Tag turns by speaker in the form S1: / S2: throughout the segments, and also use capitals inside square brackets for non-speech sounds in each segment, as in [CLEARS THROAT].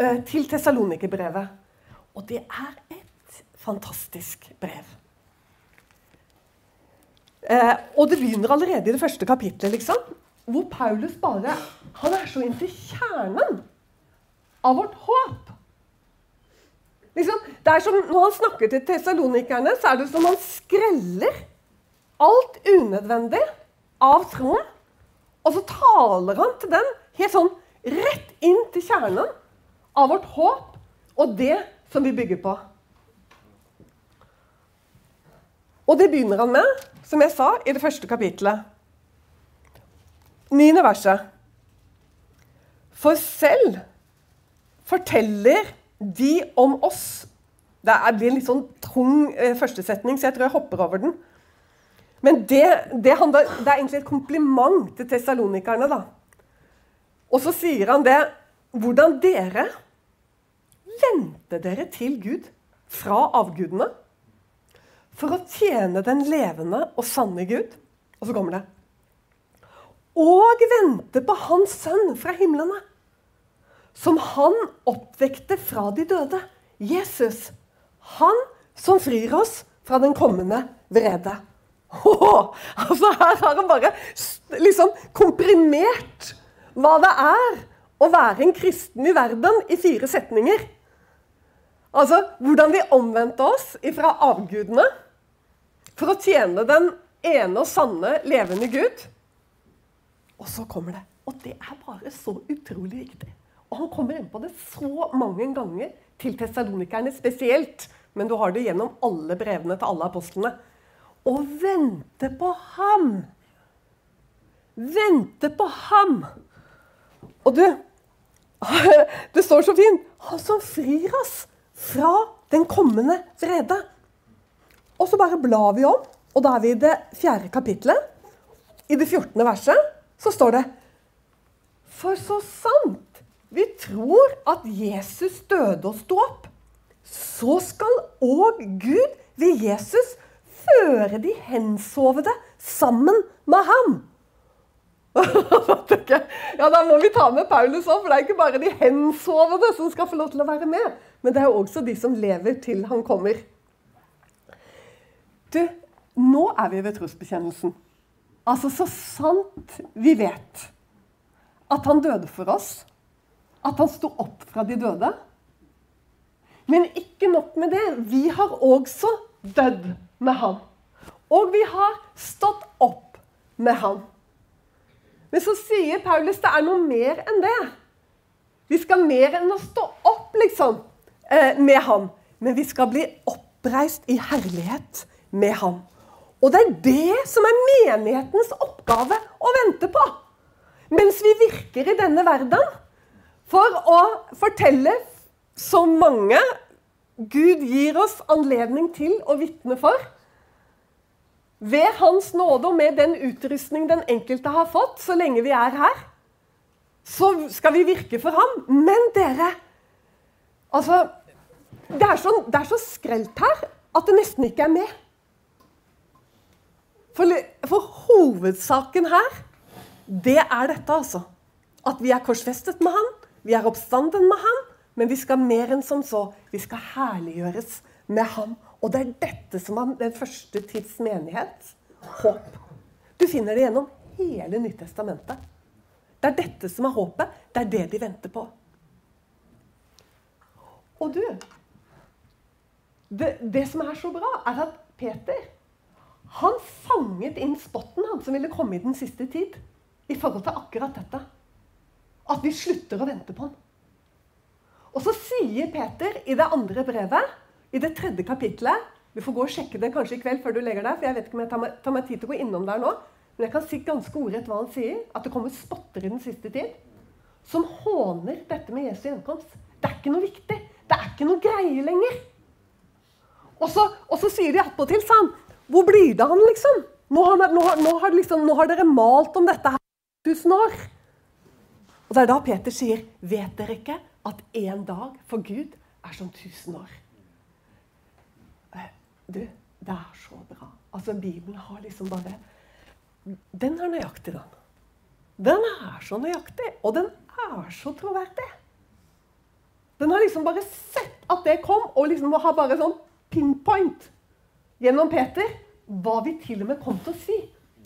S1: eh, til Tessalonikerbrevet. Og det er et fantastisk brev. Eh, og det begynner allerede i det første kapitlet, liksom, hvor Paulus bare Han er så inn til kjernen av vårt håp. Liksom, det er som Når han snakker til tesalonikerne, så er det som han skreller alt unødvendig av troen. Og så taler han til dem helt sånn rett inn til kjernen av vårt håp og det som vi bygger på. Og det begynner han med, som jeg sa, i det første kapitlet. Niende verset. For selv forteller de om oss Det blir en litt sånn tung eh, førstesetning, så jeg tror jeg hopper over den. Men det, det, handler, det er egentlig et kompliment til tessalonikerne. Og så sier han det Hvordan dere vendte dere til Gud fra avgudene for å tjene den levende og sanne Gud. Og så kommer det. Og vente på Hans sønn fra himlene, som han oppvekte fra de døde. Jesus. Han som frir oss fra den kommende vrede. Oh, altså Her har han bare liksom komprimert hva det er å være en kristen i verden i fire setninger. Altså hvordan vi omvendte oss ifra avgudene for å tjene den ene og sanne, levende Gud. Og så kommer det. Og det er bare så utrolig viktig. Og han kommer inn på det så mange ganger til tessalonikerne spesielt. Men du har det gjennom alle brevene til alle apostlene. Å vente på ham. Vente på ham. Og du [LAUGHS] Det står så fint. Han som frir oss fra den kommende vrede. Og så bare blar vi om, og da er vi i det fjerde kapitlet. I det 14. verset så står det For så sant vi tror at Jesus døde og sto opp, så skal òg Gud ved Jesus føre de hensovede sammen med ham. Ja, Da må vi ta med Paulus òg, for det er ikke bare de hensovne som skal få lov til å være med. Men det er også de som lever til han kommer. Du, nå er vi ved trosbekjennelsen. Altså, så sant vi vet at han døde for oss, at han sto opp fra de døde Men ikke nok med det. Vi har også dødd med han. Og vi har stått opp med han. Men så sier Paulus det er noe mer enn det. Vi skal mer enn å stå opp, liksom, eh, med ham. Men vi skal bli oppreist i herlighet med ham. Og det er det som er menighetens oppgave å vente på. Mens vi virker i denne verden for å fortelle så mange Gud gir oss anledning til å vitne for. Ved Hans nåde og med den utrustning den enkelte har fått så lenge vi er her, så skal vi virke for ham. Men dere Altså, det er, så, det er så skrelt her at det nesten ikke er med. For, for, hovedsaken her, det er dette, altså. At vi er korsfestet med Han, vi er oppstanden med Han, men vi skal mer enn som så. Vi skal herliggjøres med Ham. Og det er dette som er den første tids menighet. Håp. Du finner det gjennom hele Nyttestamentet. Det er dette som er håpet. Det er det de venter på. Og du det, det som er så bra, er at Peter han fanget inn spotten han som ville komme i den siste tid. I forhold til akkurat dette. At vi slutter å vente på han. Og så sier Peter i det andre brevet, i det tredje kapitlet Vi får gå og sjekke det kanskje i kveld før du legger deg, for jeg vet ikke om jeg tar meg, tar meg tid til å gå innom der nå. Men jeg kan si ganske ordrett hva han sier. At det kommer spotter i den siste tid som håner dette med Jesu gjenkomst. Det er ikke noe viktig. Det er ikke noe greie lenger. Og så, og så sier de attpåtil han, hvor blir det han, liksom? Nå har, nå, nå, har liksom, nå har, dere malt om dette her i tusen år. Og det er da Peter sier, vet dere ikke at én dag for Gud er som tusen år? Du, det er så bra. Altså, Bibelen har liksom bare Den er nøyaktig, den. Den er så nøyaktig, og den er så troverdig. liksom bare sett at det kom, og liksom ha bare sånn pinpoint gjennom Peter hva vi til og med kom til å si.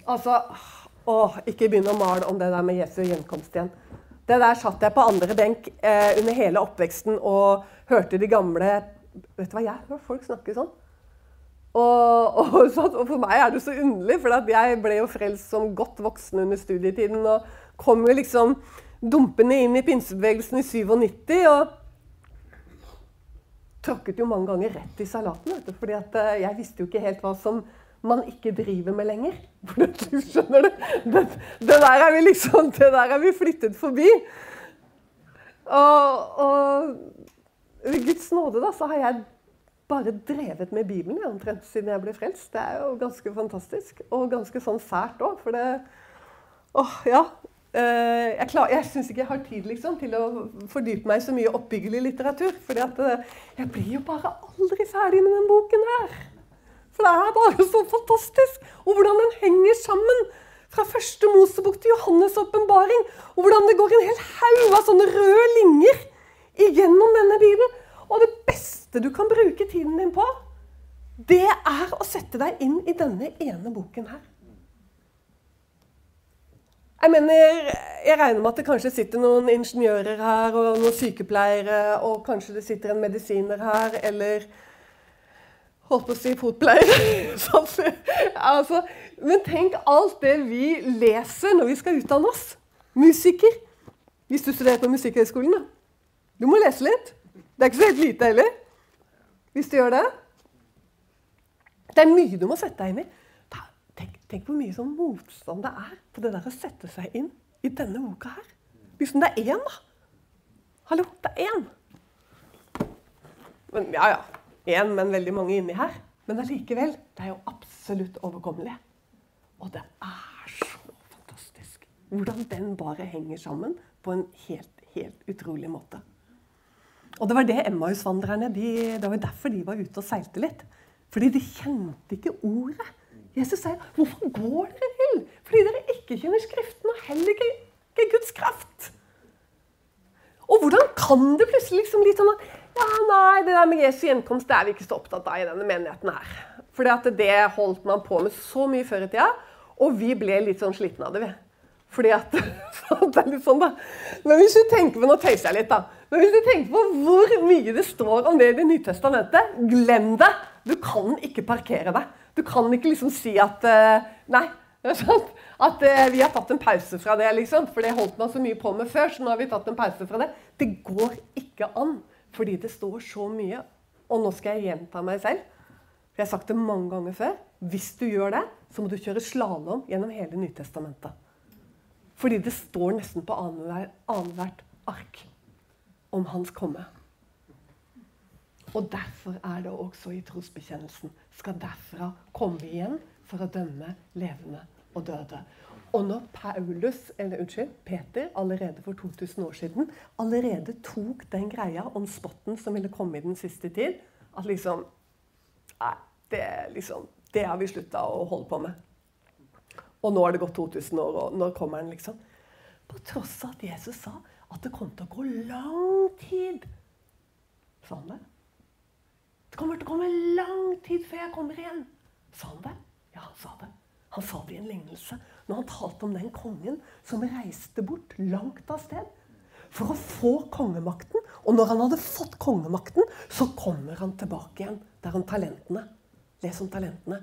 S1: Altså Å, ikke begynn å male om det der med Jesu gjenkomst igjen. Det der satt jeg på andre benk eh, under hele oppveksten og hørte de gamle Vet du hva, jeg hører folk snakke sånn. Og, og, [LAUGHS] og, for meg er det så underlig, for jeg ble jo frelst som godt voksen under studietiden. Og kom jo liksom dumpende inn i pinsebevegelsen i 97. Og tråkket jo mange ganger rett i salaten. Vet du, fordi at eh, jeg visste jo ikke helt hva som man ikke driver med lenger. [LAUGHS] For Du skjønner det? Det, det der er vi liksom [LAUGHS] Det der er vi flyttet forbi. Og, og ved Guds nåde da, så har jeg bare drevet med Bibelen ja, omtrent siden jeg ble frelst. Det er jo ganske fantastisk. Og ganske sånn fælt òg, for det Åh, ja. Eh, jeg, klar, jeg syns ikke jeg har tid liksom, til å fordype meg så mye oppbyggelig litteratur. For eh, jeg blir jo bare aldri ferdig med den boken her. For det er bare så fantastisk. Og hvordan den henger sammen. Fra første Mosebok til Johannes' åpenbaring. Og hvordan det går en hel haug av sånne røde linjer igjennom denne Bibelen. Og det beste du kan bruke tiden din på, det er å sette deg inn i denne ene boken her. Jeg mener, jeg regner med at det kanskje sitter noen ingeniører her, og noen sykepleiere, og kanskje det sitter en medisiner her, eller holdt på å si fotpleier. [LAUGHS] altså, men tenk alt det vi leser når vi skal utdanne oss. Musiker. Hvis du studerer på Musikkhøgskolen, da. Du må lese litt. Det er ikke så helt lite heller. Hvis du gjør det. Det er mye du må sette deg inn i. Tenk, tenk hvor mye sånn motstand det er på det der å sette seg inn i denne boka her. Hvis det er én, da. Hallo, det er én. Men ja, ja én, men veldig mange inni her. Men allikevel, det er jo absolutt overkommelig. Og det er så fantastisk hvordan den bare henger sammen på en helt, helt utrolig måte. Og det var det Emmausvandrerne de, Det var derfor de var ute og seilte litt. Fordi de kjente ikke ordet. Jesus sier, 'Hvorfor går dere vill?' Fordi dere ikke kjenner Skriften og heller ikke, ikke Guds kraft. Og hvordan kan det plutselig liksom litt sånn at ja, nei, det der med Jesu gjenkomst det er vi ikke så opptatt av i denne menigheten her. Fordi at det holdt man på med så mye før i tida, og vi ble litt sånn slitne av det, vi. Fordi at [LAUGHS] det er litt sånn, da. Men hvis du tenker på Nå tøyser jeg litt, da. Men hvis du tenker på hvor mye det står om det i Det nye testamentet, glem det! Du kan ikke parkere deg. Du kan ikke liksom si at uh, Nei. At uh, vi har tatt en pause fra det, liksom. For det holdt man så mye på med før, så nå har vi tatt en pause fra det. Det går ikke an. Fordi det står så mye. Og nå skal jeg gjenta meg selv. For jeg har sagt det mange ganger før. Hvis du gjør det, så må du kjøre slalåm gjennom hele Nytestamentet. Fordi det står nesten på annethvert ark om hans komme. Og derfor er det også i trosbekjennelsen. Skal derfra komme igjen for å dømme levende og døde. Og når Paulus, eller unnskyld, Peter allerede for 2000 år siden allerede tok den greia om spotten som ville komme i den siste tid At liksom Nei, det, liksom, det har vi slutta å holde på med. Og nå har det gått 2000 år, og når kommer den, liksom? På tross av at Jesus sa at det kom til å gå lang tid. Sa han det? Det kommer til å komme lang tid før jeg kommer igjen. Sa han det? Ja, han sa det. Han sa det i en lignelse når han talte om den kongen som reiste bort langt av sted for å få kongemakten. Og når han hadde fått kongemakten, så kommer han tilbake igjen. Der om talentene. Les om talentene.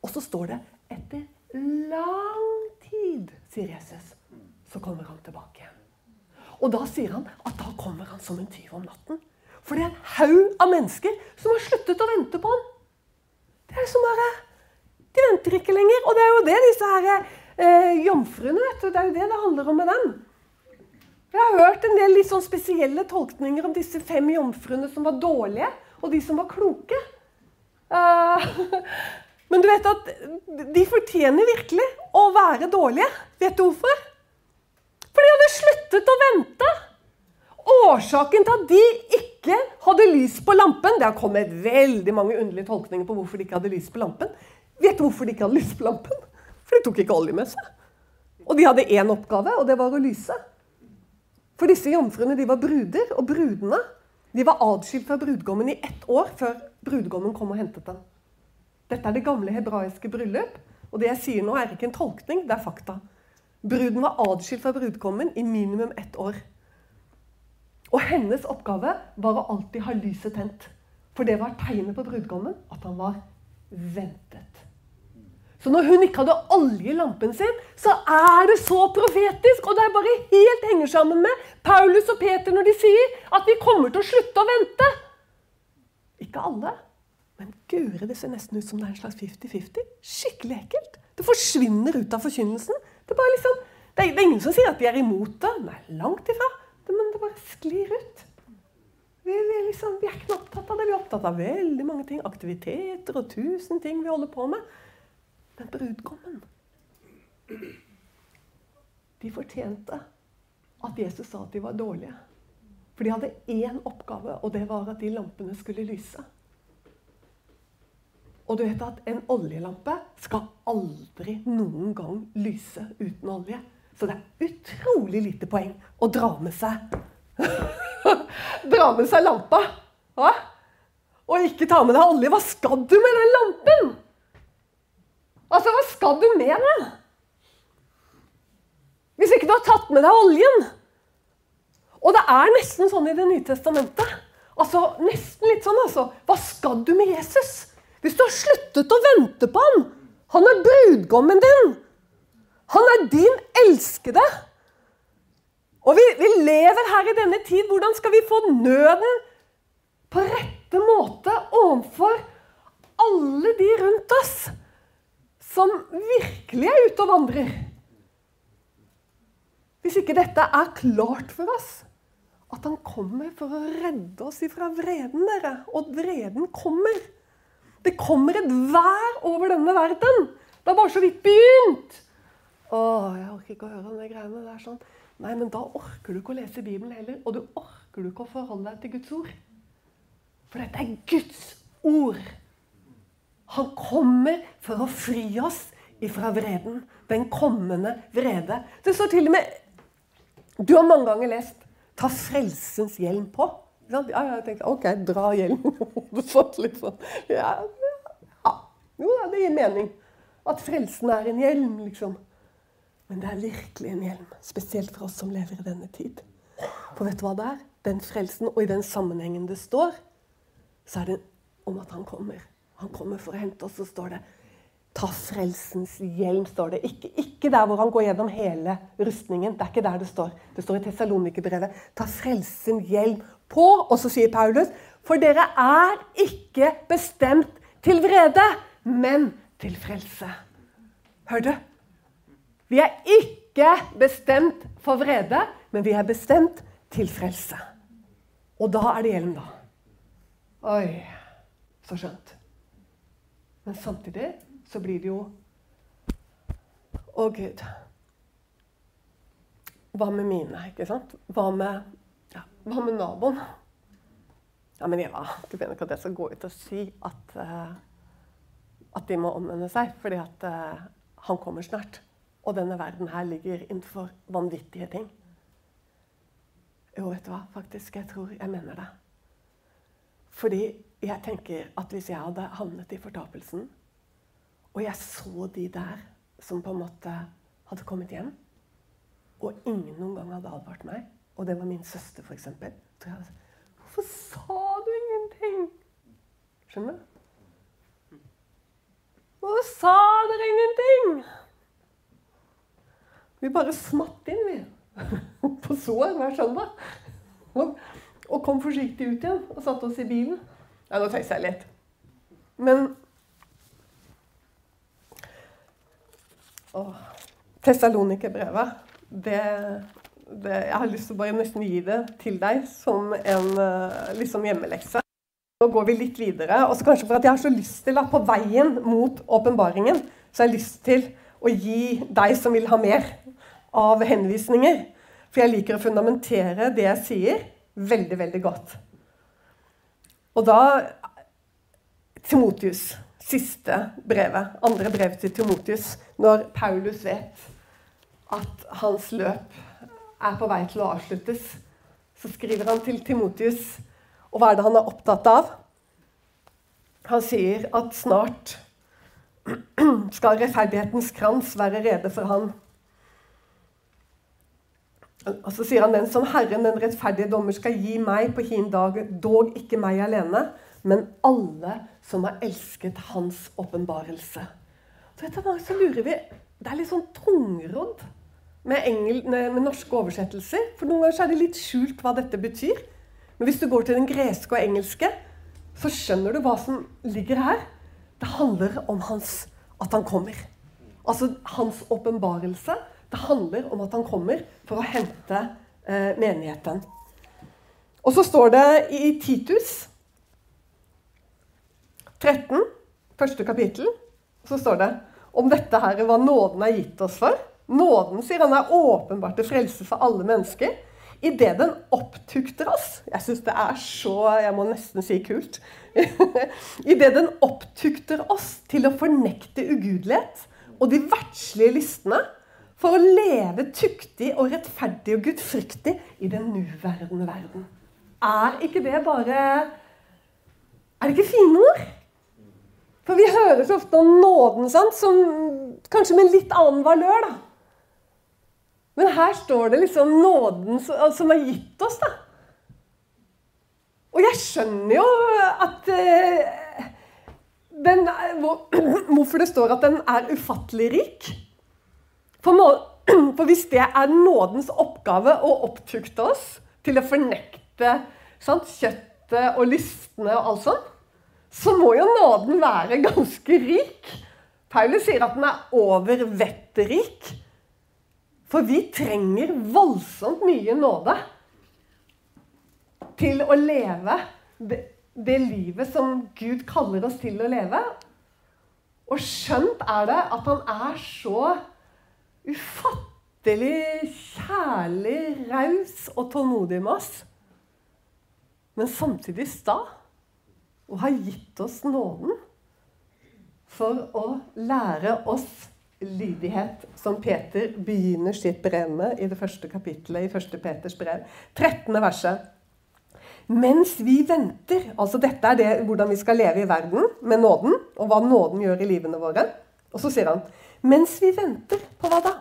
S1: Og så står det etter lang tid, sier Jesus, så kommer han tilbake igjen. Og da sier han at da kommer han som en tyv om natten. For det er en haug av mennesker som har sluttet å vente på ham. Det er som bare de venter ikke lenger. Og det er jo det disse her eh, jomfruene vet du, Det er jo det det handler om med dem. Jeg har hørt en del litt sånn spesielle tolkninger om disse fem jomfruene som var dårlige, og de som var kloke. Uh, [LAUGHS] men du vet at de fortjener virkelig å være dårlige. Vet du hvorfor? For de hadde sluttet å vente. Årsaken til at de ikke hadde lys på lampen Det har kommet veldig mange underlige tolkninger på hvorfor de ikke hadde lys på lampen. Vet du hvorfor de ikke hadde lys på lampen? For de tok ikke olje med seg. Og de hadde én oppgave, og det var å lyse. For disse jomfruene de var bruder, og brudene De var adskilt fra brudgommen i ett år før brudgommen kom og hentet dem. Dette er det gamle hebraiske bryllup. Og det jeg sier nå, er ikke en tolkning, det er fakta. Bruden var adskilt fra brudgommen i minimum ett år. Og hennes oppgave var å alltid ha lyset tent. For det var tegnet på brudgommen at han var ventet. Så når hun ikke hadde olje i lampen sin, så er det så profetisk! Og det er bare helt henger sammen med Paulus og Peter når de sier at vi kommer til å slutte å vente. Ikke alle. Men guri, det ser nesten ut som det er en slags 50-50. Skikkelig ekkelt. Det forsvinner ut av forkynnelsen. Det er, liksom, det, er, det er, ingen som sier at de er imot det. Nei, langt ifra. Det, men det bare sklir ut. Vi, vi, liksom, vi er ikke opptatt av det. Vi er opptatt av veldig mange ting. Aktiviteter og tusen ting vi holder på med. Men brudgommen De fortjente at Jesus sa at de var dårlige. For de hadde én oppgave, og det var at de lampene skulle lyse. Og du vet at en oljelampe skal aldri noen gang lyse uten olje. Så det er utrolig lite poeng å dra med seg [LAUGHS] Dra med seg lampa. Hva? Og ikke ta med deg olje. Hva skal du med den lampen? Altså, hva skal du med den? Hvis ikke du har tatt med deg oljen. Og det er nesten sånn i Det nye testamentet. Altså, Nesten litt sånn, altså. Hva skal du med Jesus? Hvis du har sluttet å vente på han Han er brudgommen din. Han er din elskede. Og vi, vi lever her i denne tid. Hvordan skal vi få nøden på rette måte overfor alle de rundt oss? som virkelig er ute og vandrer. Hvis ikke dette er klart for oss, at han kommer for å redde oss ifra vreden, dere. Og vreden kommer. Det kommer et vær over denne verden. Det har bare så vidt begynt. Å, jeg orker ikke å høre om de greiene der. sånn. Nei, men da orker du ikke å lese Bibelen heller. Og du orker du ikke å forholde deg til Guds ord. For dette er Guds ord. Han kommer for å fri oss ifra vreden. Den kommende vrede. Det står til og med Du har mange ganger lest 'Ta frelsens hjelm på'. Ja, jeg tenkte OK, dra hjelmen [LAUGHS] liksom. Ja, ja. Jo da, det gir mening. At frelsen er en hjelm, liksom. Men det er virkelig en hjelm. Spesielt for oss som lever i denne tid. For vet du hva det er? Den frelsen, og i den sammenhengen det står, så er det om at han kommer. Han kommer for å hente oss, så står det Ta frelsens hjelm, står det. Ikke, ikke, der hvor han går gjennom hele rustningen. Det er ikke der det står. Det står i Tessalonikerbrevet. Ta frelsen hjelm på. Og så sier Paulus, for dere er ikke bestemt til vrede, men til frelse. Hør du? Vi er ikke bestemt for vrede, men vi er bestemt til frelse. Og da er det hjelm, da. Oi, så skjønt. Men samtidig så blir det jo Å, Gud. Hva med mine? ikke sant? Hva med, ja, hva med naboen? Ja, men Eva, du mener ikke at jeg skal gå ut og si at, uh, at de må omvende seg? Fordi at uh, han kommer snart. Og denne verden her ligger innenfor vanvittige ting. Jo, vet du hva? Faktisk, jeg tror jeg mener det. Fordi jeg tenker at hvis jeg hadde havnet i fortapelsen, og jeg så de der som på en måte hadde kommet hjem, og ingen noen gang hadde advart meg, og det var min søster f.eks. Hvorfor sa du ingenting? Skjønner du? Hvorfor sa dere ingenting? Vi bare smatt inn, vi. [LAUGHS] På sår hver søndag. Og kom forsiktig ut igjen og satte oss i bilen. Ja, nå tøyser jeg litt. Men. Tessalonikerbrevet, det, det Jeg har lyst til å bare nesten gi det til deg som en eh, liksom hjemmelekse. Nå går vi litt videre. og så kanskje for at jeg har så lyst til at På veien mot åpenbaringen så har jeg lyst til å gi deg som vil ha mer av henvisninger. For jeg liker å fundamentere det jeg sier, veldig, veldig godt. Og da Timotius, siste brevet, andre brev til Timotius, når Paulus vet at hans løp er på vei til å avsluttes, så skriver han til Timotius Og hva er det han er opptatt av? Han sier at snart [CLEARS THROAT] skal rettferdighetens krans være rede for han. Og så sier han den som Herren, den rettferdige dommer, skal gi meg på hin dag, dog ikke meg alene, men alle som har elsket hans åpenbarelse. Så etter hvert så lurer vi Det er litt sånn tungrodd med, engel, med, norske oversettelser. For noen ganger er det litt skjult hva dette betyr. Men hvis du går til den greske og engelske, så skjønner du hva som ligger her. Det handler om hans, at han kommer. Altså hans åpenbarelse. Det handler om at han kommer for å hente eh, menigheten. Og så står det i Titus 13, første kapittel, så står det om dette her hva nåden er gitt oss for. Nåden, sier han, er åpenbart til frelse for alle mennesker. Idet den opptukter oss Jeg syns det er så Jeg må nesten si kult. [LAUGHS] Idet den opptukter oss til å fornekte ugudelighet og de verdslige lystne for å leve tuktig og rettferdig og gudfryktig i den nuværende verden. Er ikke det bare Er det ikke fine ord? For vi hører så ofte om nåden, sant? Som, kanskje med litt annen valør. da. Men her står det liksom nåden som er gitt oss, da. Og jeg skjønner jo at uh, den, hvor, [CLEARS THROAT] Hvorfor det står at den er ufattelig rik. For, må, [CLEARS THROAT] for, hvis det er nådens oppgave å opptukte oss til å fornekte sant, kjøttet og lystne og alt sånt, så må jo nåden være [LAUGHS] ganske rik. Paulus sier at den er over vettet rik. For vi trenger voldsomt mye nåde til å leve det, det, livet som Gud kaller oss til å leve. Og skjønt er det at han er så ufattelig kjærlig, raus og tålmodig med oss. Men samtidig sta og har gitt oss nåden for å lære oss lydighet, som Peter begynner sitt brev med i det første kapittelet i 1. Peters brev. 13. verset. Mens vi venter Altså dette er det, hvordan vi skal leve i verden med nåden, og hva nåden gjør i livene våre. Og så sier han Mens vi venter på hva da?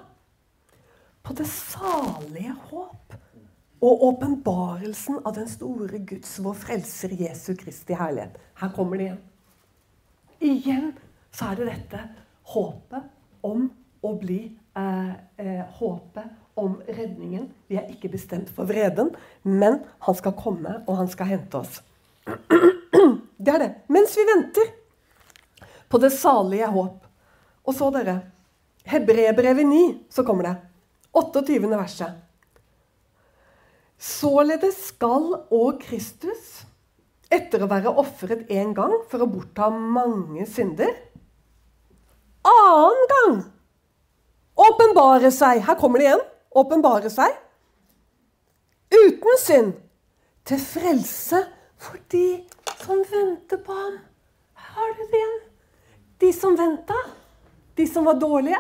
S1: På det salige håp og åpenbarelsen av den store Guds, vår frelser Jesu Kristi herlighet. Her kommer det igjen. Igjen så er det dette håpet om å bli eh, eh, Håpet om redningen. Vi er ikke bestemt for vreden, men han skal komme, og han skal hente oss. [CLEARS THROAT] Det er det. Mens vi venter på det salige håp. Og så, dere Hebrebrevet 9, så kommer det. 28. verset. Således skal òg Kristus, etter å være ofret én gang for å bortta mange synder, annen gang åpenbare seg Her kommer det igjen. Åpenbare seg. Uten synd. Til frelse for de som venter på ham. Her har du det igjen. De som venta. De som var dårlige.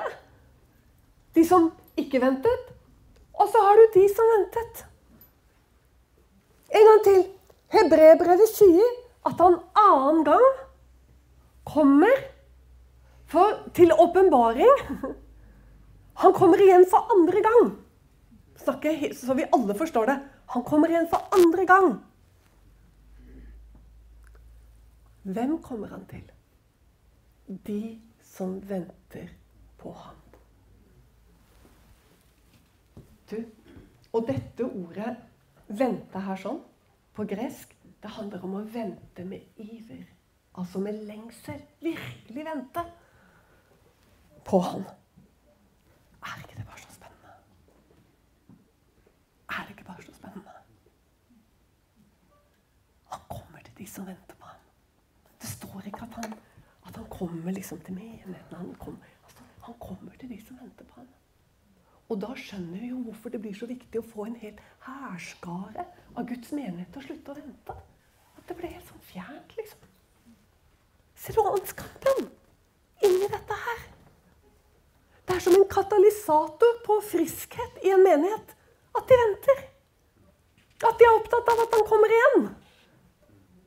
S1: De som ikke ventet. Og så har du de som ventet. En gang til. Hebrebrevet sier at han annen gang kommer for, til åpenbaring. Han kommer igjen for andre gang. Snakker, så vi alle forstår det. Han kommer igjen for andre gang. Hvem kommer han til? De som venter på ham. Du, og dette ordet vente her sånn, på gresk, det handler om å vente med iver. Altså med lengsel. Virkelig vente på han. Er ikke det bare så spennende? Er det ikke bare så spennende? Han kommer til de som venter på ham. Det står ikke at han, at han kommer liksom til menigheten. Han, kommer, altså, han kommer til de som venter på ham. Og da skjønner vi jo hvorfor det blir så viktig å få en hel hærskare av Guds menighet til å slutte å vente. At det ble helt sånn fjernt, liksom. Ser du åndskampen inni dette her? Det er som en katalysator på friskhet i en menighet. At de venter. At de er opptatt av at han kommer igjen.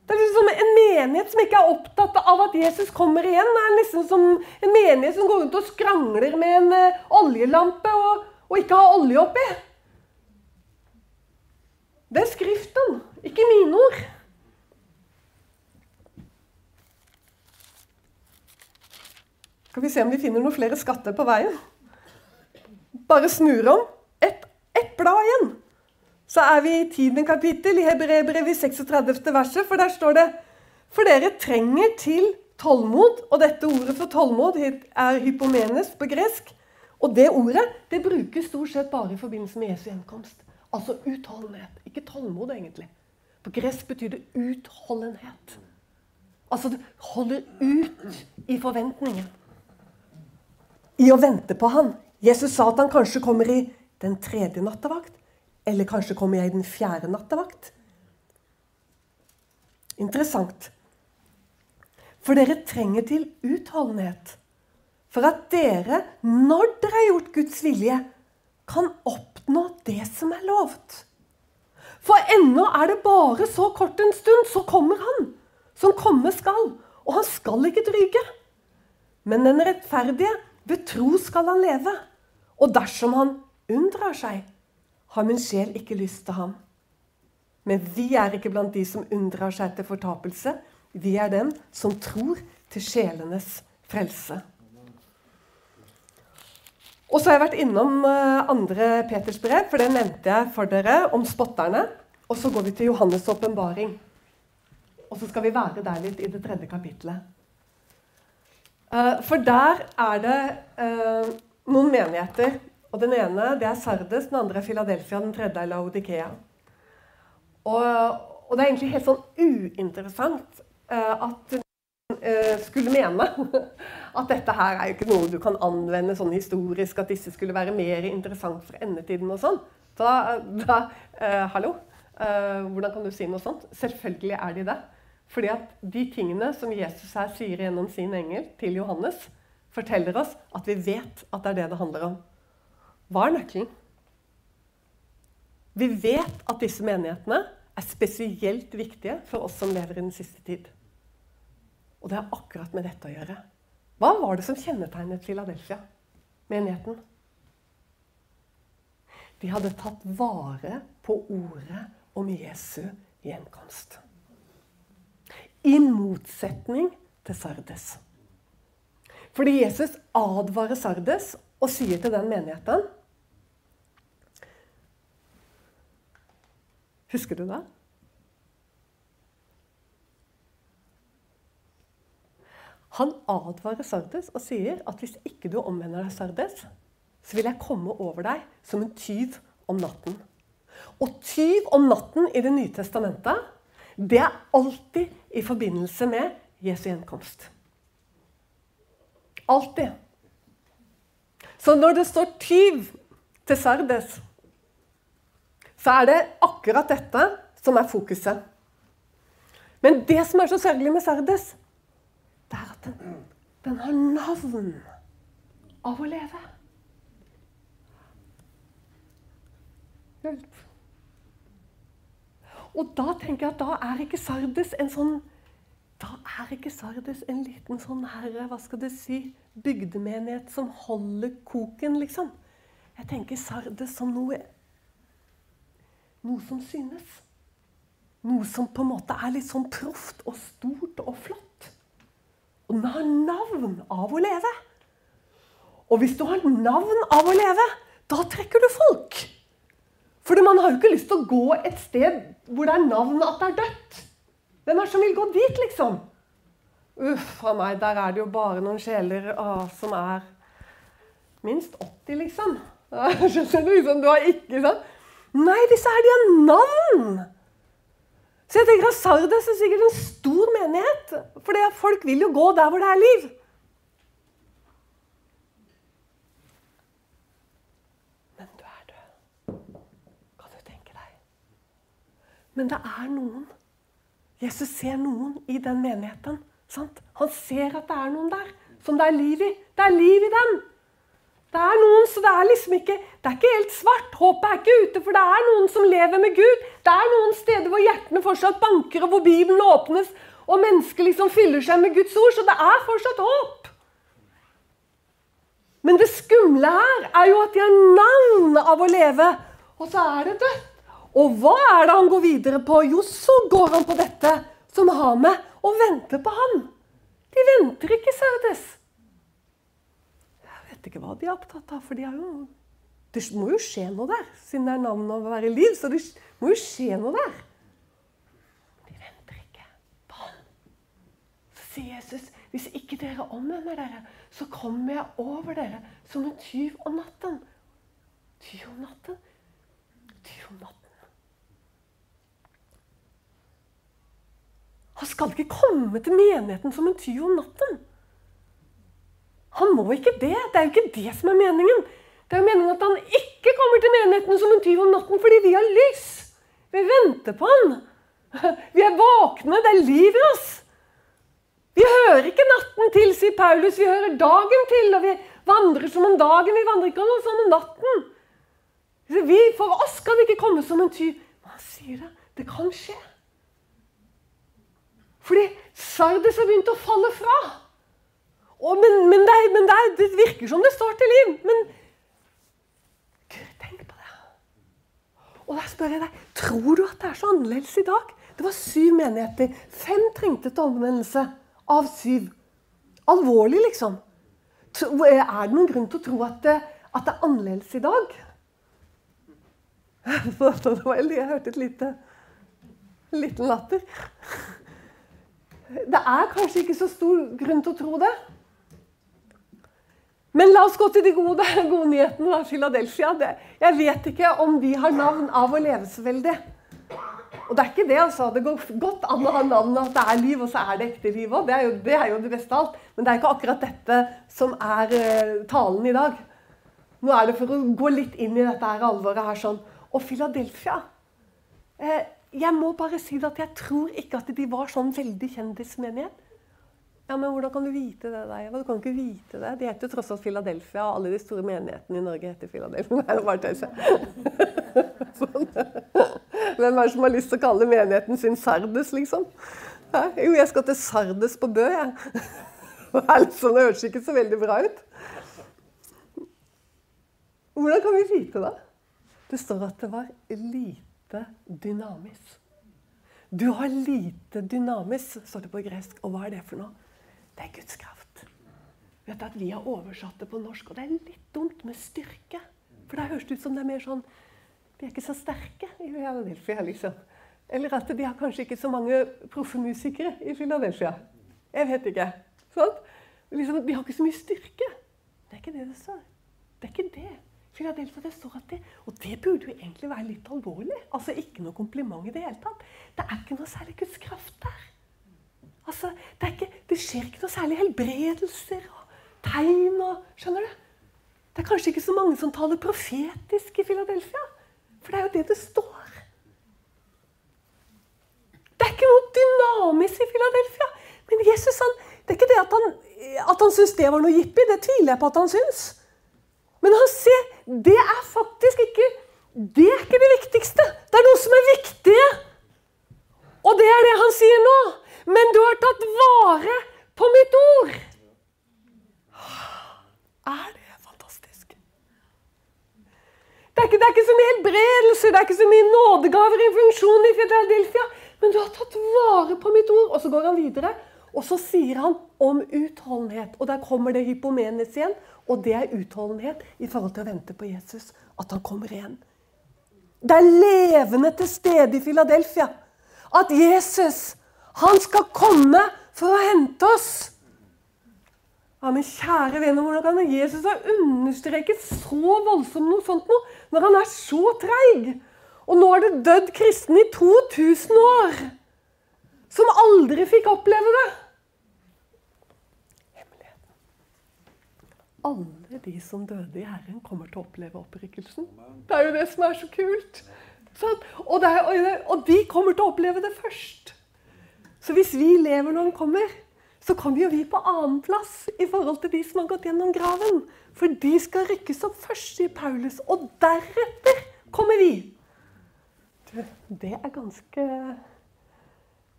S1: Det er liksom en menighet som ikke er opptatt av at Jesus kommer igjen. Det er liksom som en menighet som går rundt og skrangler med en uh, oljelampe og, og ikke har olje oppi. Det er Skriften, ikke mine ord. Skal vi se om vi finner noen flere skatter på veien? Bare snur om. Ett et blad igjen. Så er vi i 10. kapittel i Hebreerbrevet 36. verset, for der står det For dere trenger til tålmod, og dette ordet for tålmod er hypomenes på gresk. Og det ordet det brukes stort sett bare i forbindelse med Jesu gjenkomst. Altså utholdenhet. Ikke tålmod, egentlig. På gresk betyr det utholdenhet. Altså det holder ut i forventningen i å vente på han. Jesus sa at han kanskje kommer i den tredje nattevakt. Eller kanskje kommer jeg i den fjerde nattevakt. Interessant. For dere trenger til utholdenhet. For at dere, når dere har gjort Guds vilje, kan oppnå det som er lovt. For ennå er det bare så kort en stund, så kommer Han, som komme skal. Og han skal ikke dryge. Men den rettferdige ved tro skal han leve. Og dersom han unndrar seg, har min sjel ikke lyst til ham. Men vi er ikke blant de som unndrar seg til fortapelse. Vi er dem som tror til sjelenes frelse. Og så har jeg vært innom eh, andre Peters brev, for det nevnte jeg for dere om spotterne. Og så går vi til Johannes' åpenbaring. Og så skal vi være der litt i det tredje kapitlet. Eh, for der er det eh, noen menigheter. Og Den ene det er Sardes, den andre er Philadelphia, den tredje er Laudikea. Og, og, det er egentlig helt sånn uinteressant uh, at du skulle mene [LAUGHS] at dette her er jo ikke noe du kan anvende sånn historisk, at disse skulle være mer interessant for endetiden og sånn. Da, da uh, Hallo? hvordan kan du si noe sånt? Selvfølgelig er de det. Fordi at de tingene som Jesus her sier gjennom sin engel til Johannes, forteller oss at vi vet at det er det det handler om. Hva er nøkkelen? Vi vet at disse menighetene er spesielt viktige for oss som lever i den siste tid. Og det har akkurat med dette å gjøre. Hva var det som kjennetegnet Philadelphia, menigheten? De hadde tatt vare på ordet om Jesu gjenkomst. I motsetning til Sardes. Fordi Jesus advarer Sardes og sier til den menigheten Husker du det? Han advarer Sardes og sier at hvis ikke du omvender deg, Sardes, så vil jeg komme over deg som en tyv om natten. Og tyv om natten i Det nye testamentet det er alltid i forbindelse med Jesu gjenkomst. Alltid. Så når det står tyv til Sardes, så er det akkurat dette som er fokuset. Men det som er så sørgelig med Sardes, det er at den, den har navn av å leve. Hjelp. Og da tenker jeg at da er ikke Sardes en sånn da er ikke Sardes en liten sånn herre, hva skal du si, bygdemenighet som holder koken, liksom. Jeg tenker Sardes som noe Noe som synes. Noe som på en måte er litt sånn proft og stort og flott. Og den har navn av å leve. Og hvis du har navn av å leve, da trekker du folk. For man har jo ikke lyst til å gå et sted hvor det er navnet at det er dødt. Hvem er det som vil gå dit, liksom? Uff a meg, der er det jo bare noen sjeler ah, som er minst 80, liksom. [LAUGHS] Skjønner du? Liksom, du har ikke sånn Nei, disse her, de har navn! Så jeg tenker at Sardes er sikkert en stor menighet. For folk vil jo gå der hvor det er liv. Men det er noen. Jesus ser noen i den menigheten. Sant? Han ser at det er noen der som det er liv i. Det er liv i dem! Det er noen, så det er liksom ikke det er ikke helt svart. Håpet er ikke ute, for det er noen som lever med Gud. Det er noen steder hvor hjertene fortsatt banker, og hvor Bibelen åpnes, og mennesker liksom fyller seg med Guds ord. Så det er fortsatt håp. Men det skumle her er jo at de har navn av å leve, og så er det dødt. Og hva er det han går videre på? Jo, så går han på dette som har med å vente på han. De venter ikke, Sardes vet ikke hva de er opptatt av. For de jo, det må jo skje noe der, siden det er navnet å være i liv. Så det må jo skje noe der. De venter ikke på han. Så sier Jesus, hvis ikke dere omvender dere, så kommer jeg over dere som en tyv om natten. Tyv om natten? Tyv om natten. Han skal ikke komme til menigheten som en tyv om natten. Han må ikke det. Det er jo ikke det som er meningen. Det er jo meningen at han ikke kommer til menigheten som en tyv om natten fordi vi har lys. Vi venter på han. Vi er våkne. Det er liv i oss. Vi hører ikke natten til, sier Paulus. Vi hører dagen til. Og vi vandrer som om dagen. Vi vandrer ikke som om natten. Vi, for oss skal det ikke komme som en tyv. Men han sier det. Det kan skje. Fordi Sardes har begynt å falle fra. Og, men, men, det, men det, det, virker som det står til liv. Men Gud, tenk på det. Og da spør jeg deg, tror du at det er så annerledes i dag? Det var syv menigheter. Fem trengte til omvendelse av syv. Alvorlig, liksom. Er det noen grunn til å tro at det, at det er annerledes i dag? [LAUGHS] Jeg hørte et lite en liten latter. Det er kanskje ikke så stor grunn til å tro det. Men la oss gå til de gode, [LAUGHS] gode nyhetene av Philadelphia. Jeg vet ikke om de har navn av å leve så veldig. Og det er ikke det, altså. Det går godt an å ha navn at det er liv, og så er det ekte liv òg. Det, det, er jo det beste av alt. Men det er ikke akkurat dette som er uh, talen i dag. Nå er det for å gå litt inn i dette her alvoret her sånn. Og Philadelphia eh, Jeg må bare si at jeg tror ikke at de var sånn veldig kjendismenighet. Ja, men hvordan kan du vite det? Der? Du kan ikke vite det. De heter tross alt Philadelphia. og Alle de store menighetene i Norge heter Philadelphia. [LAUGHS] Nei, bare tøyse. [LAUGHS] Sånn. Hvem er det som har lyst til å kalle menigheten sin Sardes, liksom? Hæ? Jo, jeg skal til Sardes på Bø, jeg. [LAUGHS] Altså, det høres ikke så veldig bra ut. Hvordan kan vi vite det? Det står at det var lite dynamisk. Du har lite dynamis, står det på gresk. Og hva er det for noe? Det er Guds kraft. Vet du at Vi har oversatt det på norsk, og det er litt dumt med styrke. For da høres det ut som det er mer sånn De er ikke så sterke i Philadelphia, liksom. Eller at de har kanskje ikke så mange proffe musikere i Philadelphia. Jeg vet ikke. Sånn? Liksom, de har ikke så mye styrke. Det er ikke det det står. Det er ikke det. Philadelphia, det Og det burde jo egentlig være litt alvorlig. Altså Ikke noe kompliment i det hele tatt. Det er ikke noe særlig Guds kraft der. Altså, det, ikke, det, skjer ikke noe særlig helbredelser og tegn og Skjønner du? Det er kanskje ikke så mange som taler profetisk i Philadelphia. For det er jo det det står. Det er ikke noe dynamisk i Philadelphia. Men Jesus han, det er ikke det at han, at han syns det var noe jippi. Det tviler jeg på at han syns. Men han sier, det er faktisk ikke det er ikke det viktigste. Det er noe som er viktig. Og det er det han sier nå men du har tatt vare på mitt ord. Er det fantastisk? Det er ikke, det er ikke så mye helbredelse, det er ikke så mye nådegaver i funksjon i Philadelphia. Men du har tatt vare på mitt ord. Og så går han videre, og så sier han om utholdenhet. Og der kommer det hypomenes igjen. Og det er utholdenhet i forhold til å vente på Jesus. At han kommer igjen. Det er levende til stede i Philadelphia. At Jesus han skal komme for å hente oss. Ja, Men kjære venner, hvordan kan Jesus ha understreket så voldsomt noe sånt noe, når han er så treig? Og nå har det dødd kristne i 2000 år som aldri fikk oppleve det. Alle de som døde i Herren, kommer til å oppleve opprykkelsen. Det er jo det som er så kult. Og, er, og de kommer til å oppleve det først. Så hvis vi lever når han kommer, så kommer jo vi på annenplass i forhold til de som har gått gjennom graven. For de skal rykkes opp først, sier Paulus, og deretter kommer vi. Du, det er ganske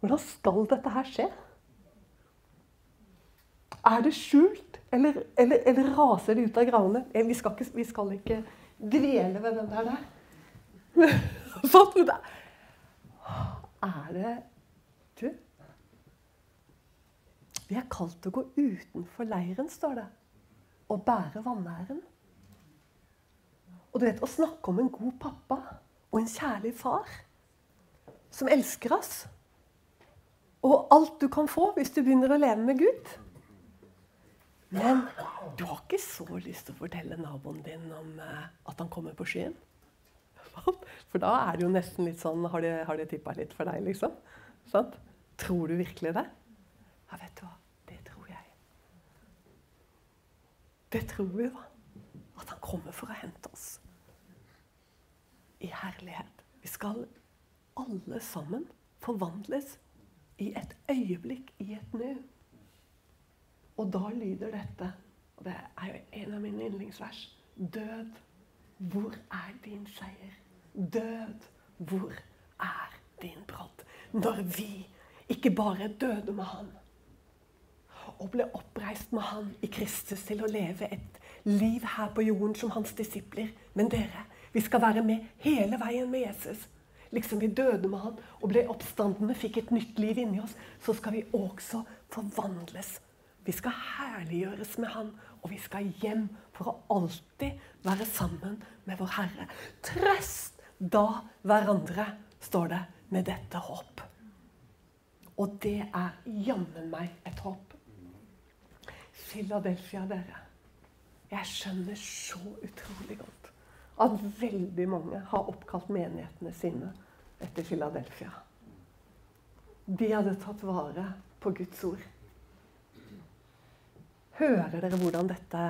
S1: Hvordan skal dette her skje? Er det skjult, eller, eller, eller raser det ut av gravene? Eh, vi skal ikke, vi skal ikke dvele ved den der. der. [LAUGHS] Sånn, er det Du, vi er kalt til å gå utenfor leiren, står det. Og bære vanæren. Og du vet, å snakke om en god pappa og en kjærlig far som elsker oss. Og alt du kan få hvis du begynner å leve med Gud. Men du har ikke så lyst til å fortelle naboen din om uh, at han kommer på skyen? [LAUGHS] For da er det jo nesten litt sånn Har det, har det tippa litt for deg, liksom? Sånn? Tror du virkelig det? Ja, vet du hva? Det tror jeg. Det tror vi, da. At han kommer for å hente oss. I herlighet. Vi skal alle sammen forvandles i et øyeblikk, i et nu. Og da lyder dette, og det er jo en av mine yndlingsvers Død, hvor er din seier? Død, hvor er din brodd? Når vi ikke bare døde med Han og ble oppreist med Han i Kristus til å leve et liv her på jorden som Hans disipler. Men dere, vi skal være med hele veien med Jesus. Liksom vi døde med Han og ble oppstandende, fikk et nytt liv inni oss, så skal vi også forvandles. Vi skal herliggjøres med Han, og vi skal hjem for å alltid være sammen med vår Herre. Trøst da hverandre, står det, med dette håp. Og det er jammen meg et håp. Philadelphia, dere. Jeg skjønner så utrolig godt at veldig mange har oppkalt menighetene sine etter Philadelphia. De hadde tatt vare på Guds ord. Hører dere hvordan dette,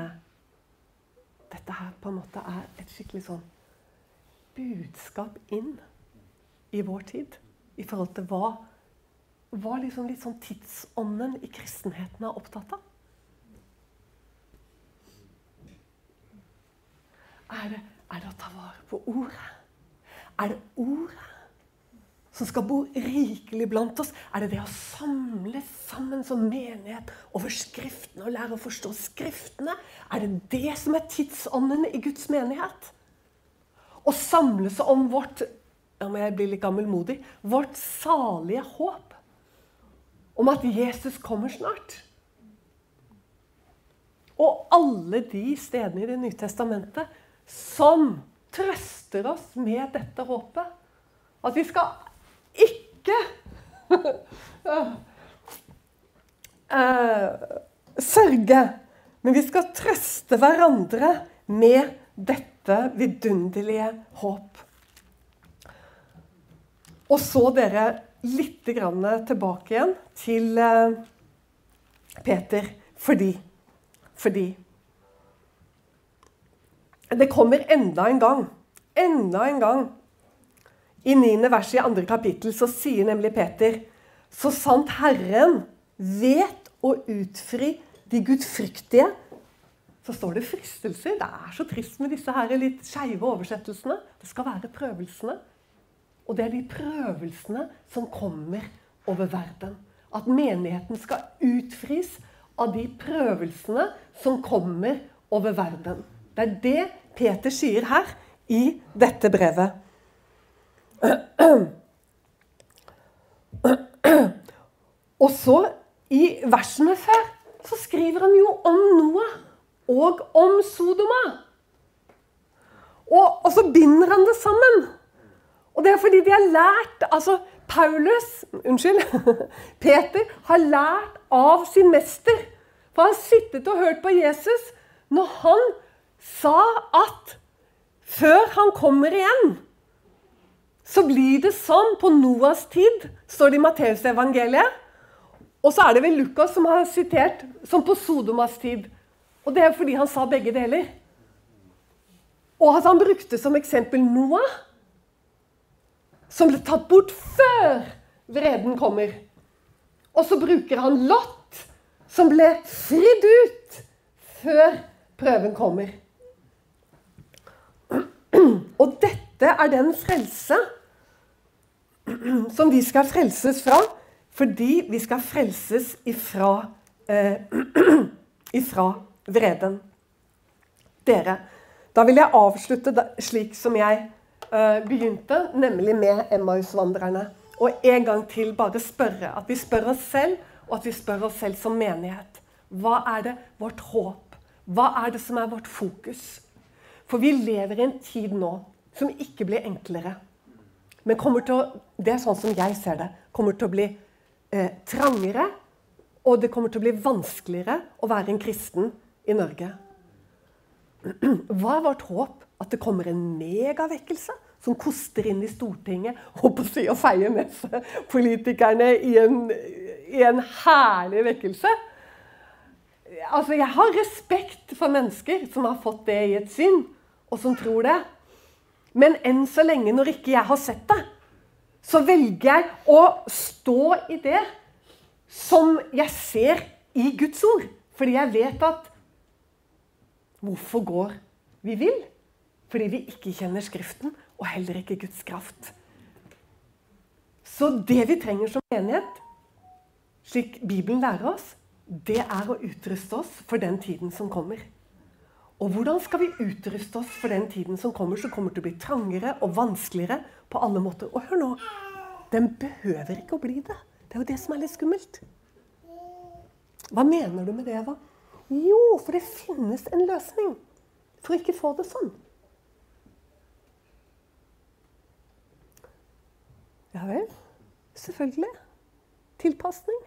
S1: dette her på en måte er et skikkelig sånn budskap inn i vår tid? I forhold til hva, hva liksom litt sånn tidsånden i kristenheten er opptatt av? Er det, er det å ta vare på ordet? Er det ordet som skal bo rikelig blant oss? Er det det å samle sammen som menighet over Skriftene og lære å forstå Skriftene? Er det det som er tidsånden i Guds menighet? Å samle seg om vårt om jeg blir litt gammelmodig vårt salige håp om at Jesus kommer snart. Og alle de stedene i Det nye testamentet som trøster oss med dette håpet. At vi skal ikke uh, [LAUGHS] sørge, men vi skal trøste hverandre med dette vidunderlige håp. Og så dere litt tilbake igjen til uh, Peter. Fordi Fordi det kommer enda en gang. Enda en gang. I 9. vers i andre kapittel så sier nemlig Peter så sant Herren vet å utfri de gudfryktige, så står det fristelser. Det er så trist med disse her litt skeive oversettelsene. Det skal være prøvelsene. Og det er de prøvelsene som kommer over verden. At menigheten skal utfris av de prøvelsene som kommer over verden. Det er det Peter sier her i dette brevet. Og så, i versene før, så skriver han jo om Noah og om Sodoma. Og, og, så binder han det sammen. Og det er fordi de har lært Altså, Paulus Unnskyld. [LAUGHS] Peter har lært av sin mester. For han har sittet og hørt på Jesus når han sa at før han kommer igjen, så blir det sånn på Noas tid, står det i Matteusevangeliet. Og så er det vel Lukas som har sitert som på Sodomas tid. Og det er fordi han sa begge deler. Og at han brukte som eksempel Noah, som ble tatt bort før vreden kommer. Og så bruker han Lot som ble fridd ut før prøven kommer. [CLEARS THROAT] Og dette er den frelse [CLEARS THROAT] som vi skal frelses fra, fordi vi skal frelses ifra, eh, [CLEARS THROAT] ifra vreden. Dere, da vil jeg avslutte slik som jeg eh, begynte, nemlig med Emmaus-vandrerne. Og en gang til bare spørre. At vi spør oss selv, og at vi spør oss selv som menighet. Hva er det vårt håp? Hva er det som er vårt fokus? For vi lever i en tid nå som ikke blir enklere. Men kommer til å, det er sånn som jeg ser det, kommer til å bli eh, trangere. Og det kommer til å bli vanskeligere å være en kristen i Norge. [CLEARS THROAT] Hva er vårt håp? At det kommer en megavekkelse som koster inn i Stortinget og på si og feier med seg politikerne i en, i en herlig vekkelse? Altså, jeg har respekt for mennesker som har fått det i et sinn, og som tror det. Men enn så lenge, når ikke jeg har sett det, så velger jeg å stå i det som jeg ser i Guds ord. Fordi jeg vet at Hvorfor går vi vill? Fordi vi ikke kjenner Skriften, og heller ikke Guds kraft. Så det vi trenger som menighet, slik Bibelen lærer oss, det er å utruste oss for den tiden som kommer. Og hvordan skal vi utruste oss for den tiden som kommer, som kommer til å bli trangere og vanskeligere på alle måter? Og hør nå, den behøver ikke å bli det. Det er jo det som er litt skummelt. Hva mener du med det, Eva? Jo, for det finnes en løsning for å ikke få det sånn. Ja vel. Selvfølgelig. Tilpasning.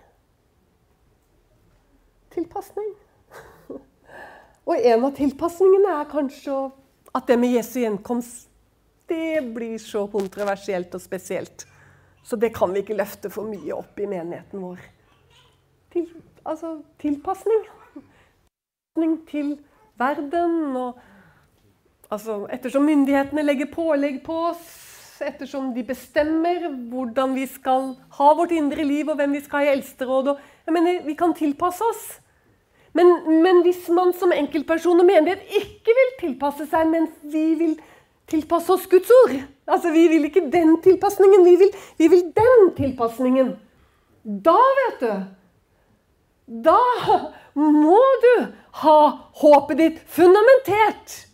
S1: Tilpasning. Og en av tilpasningene er kanskje at det med Jesu gjenkomst det blir så kontroversielt og spesielt. Så det kan vi ikke løfte for mye opp i menigheten vår. Til, altså tilpasning. Tilpasning til verden. Og, altså, ettersom myndighetene legger pålegg på oss, ettersom de bestemmer hvordan vi skal ha vårt indre liv, og hvem vi skal ha i eldsteråd. Og, jeg mener, vi kan tilpasse oss. Men, men, hvis man som enkeltperson og menighet ikke vil tilpasse seg, mens vi vil tilpasse oss Guds ord Altså, Vi vil ikke den tilpasningen, vi vil, vi vil den tilpasningen. Da, vet du Da må du ha håpet ditt fundamentert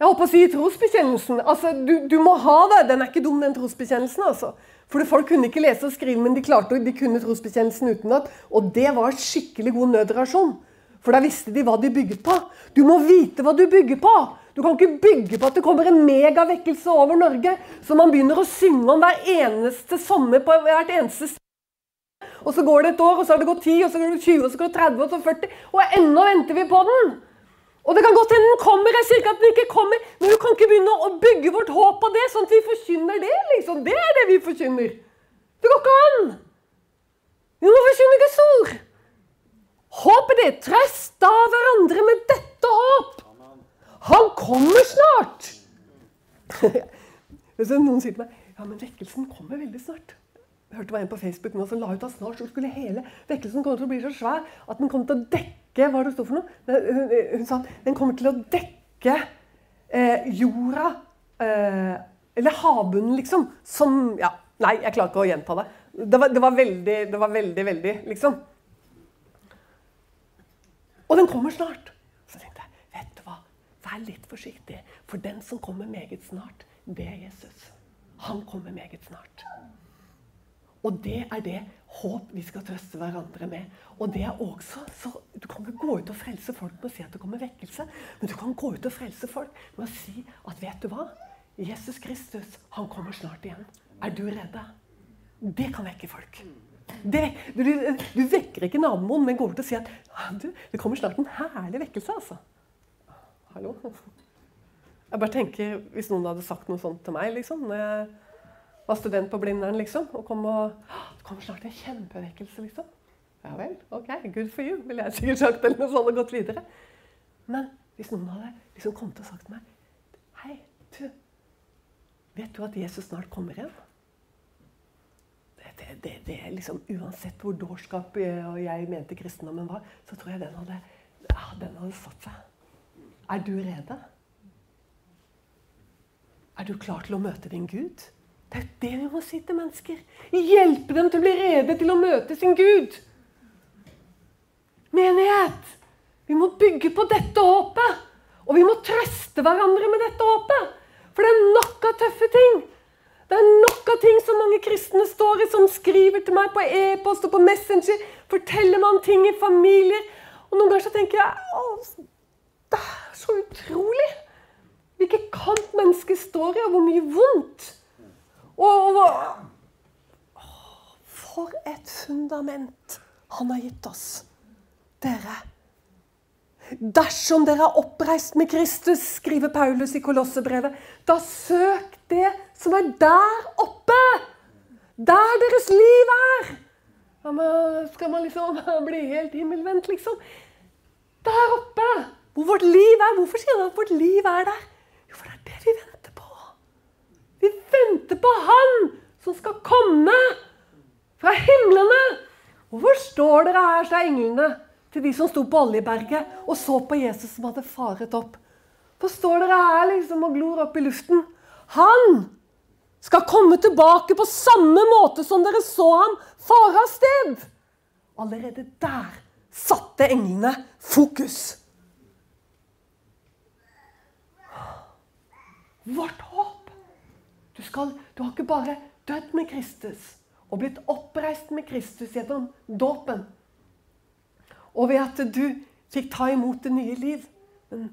S1: jeg håper å si trosbekjennelsen. Altså, du, du, må ha det. Den er ikke dum, den trosbekjennelsen. altså. For Folk kunne ikke lese og skrive, men de klarte de kunne trosbekjennelsen utenat. Og det var skikkelig god nødrasjon. For da visste de hva de bygget på. Du må vite hva du bygger på. Du kan ikke bygge på at det kommer en megavekkelse over Norge, som man begynner å synge om hver eneste sommer på hvert eneste sted. Og så går det et år, og så har det gått 10, og så går det 20, og så går det 30, og så 40. Og ennå venter vi på den! Og det kan godt hende den kommer. Jeg sier ikke at den ikke kommer, men vi kan ikke begynne å bygge vårt håp på det, sånn at vi forkynner det. liksom. Det er det vi forkynner. Det går ikke an. Vi må forkynne Guds ord. Håpet ditt. Trøst av hverandre med dette håp. Han kommer snart. [LAUGHS] Noen sier til meg ja, men vekkelsen kommer veldig snart. Jeg hørte var en på Facebook nå som la ut at snart så skulle hele vekkelsen komme til å bli så svær at den kom til å dekke Hva det sto for noe? Hun sa den kommer til å dekke eh, jorda eh, Eller havbunnen, liksom. Som Ja, nei, jeg klarer ikke å gjenta det. Det var, det var veldig, det var veldig, veldig, liksom. Og den kommer snart. Så tenkte jeg, vet du hva, vær litt forsiktig. For den som kommer meget snart, det er Jesus. Han kommer meget snart. Og det er det håp vi skal trøste hverandre med. Og det er også, så Du kan ikke gå ut og frelse folk med å si at det kommer vekkelse. Men du kan gå ut og frelse folk med å si at vet du hva? Jesus Kristus, han kommer snart igjen. Er du redde? Det kan vekke folk. Det, du, du, vekker ikke naboen, men går til og sier at du, det kommer snart en herlig vekkelse. altså. Hallo? Jeg bare tenker, Hvis noen hadde sagt noe sånt til meg liksom, når jeg var student på Blindern, liksom. Og kom og Det kommer snart en kjempevekkelse, liksom. Ja vel, ok, good for you, ville jeg sikkert sagt, eller noe sånt, og gått videre. Men hvis noen hadde liksom kommet og sagt til meg Hei, du, vet du at Jesus snart kommer igjen? Det det, det, liksom, Uansett hvor dårskap og jeg mente kristendommen var, så tror jeg den hadde, ja, den hadde satt seg. Er du rede? Er du klar til å møte din Gud? Det er jo det vi må si til mennesker. Hjelpe dem til å bli rede til å møte sin Gud. Menighet! Vi må bygge på dette håpet. Og vi må trøste hverandre med dette håpet. For det er nok av tøffe ting. Det er nok av ting som mange kristne står i, som skriver til meg på e-post og på Messenger. Forteller man ting i familier. Og noen ganger så tenker jeg det er så utrolig hvilken kamp mennesker står i, og hvor mye vondt. Og, og, For et fundament han har gitt oss. Dere. Dersom dere er oppreist med Kristus, skriver Paulus i Kolossebrevet, da søk det som er der oppe! Der deres liv er! Skal man liksom [LAUGHS] bli helt himmelvendt, liksom? Der oppe! Hvor vårt liv er. Hvorfor sier han at vårt liv er der? Jo, for det er det vi venter på. Vi venter på Han som skal komme fra himlene. Hvorfor står dere her, sa englene til de som sto på Oljeberget og så på Jesus som hadde faret opp. For står dere her liksom og glor opp i luften? Han skal komme tilbake på samme måte som dere så ham fare av sted. Allerede der satte englene fokus. Vårt håp. Du, skal, du har ikke bare dødd med Kristus og blitt oppreist med Kristus gjennom dåpen. Og ved at du fikk ta imot det nye liv. Men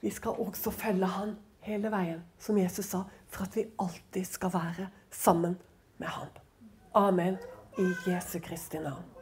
S1: vi skal også følge Han hele veien, som Jesus sa, for at vi alltid skal være sammen med Han. Amen. I Jesu Kristi navn.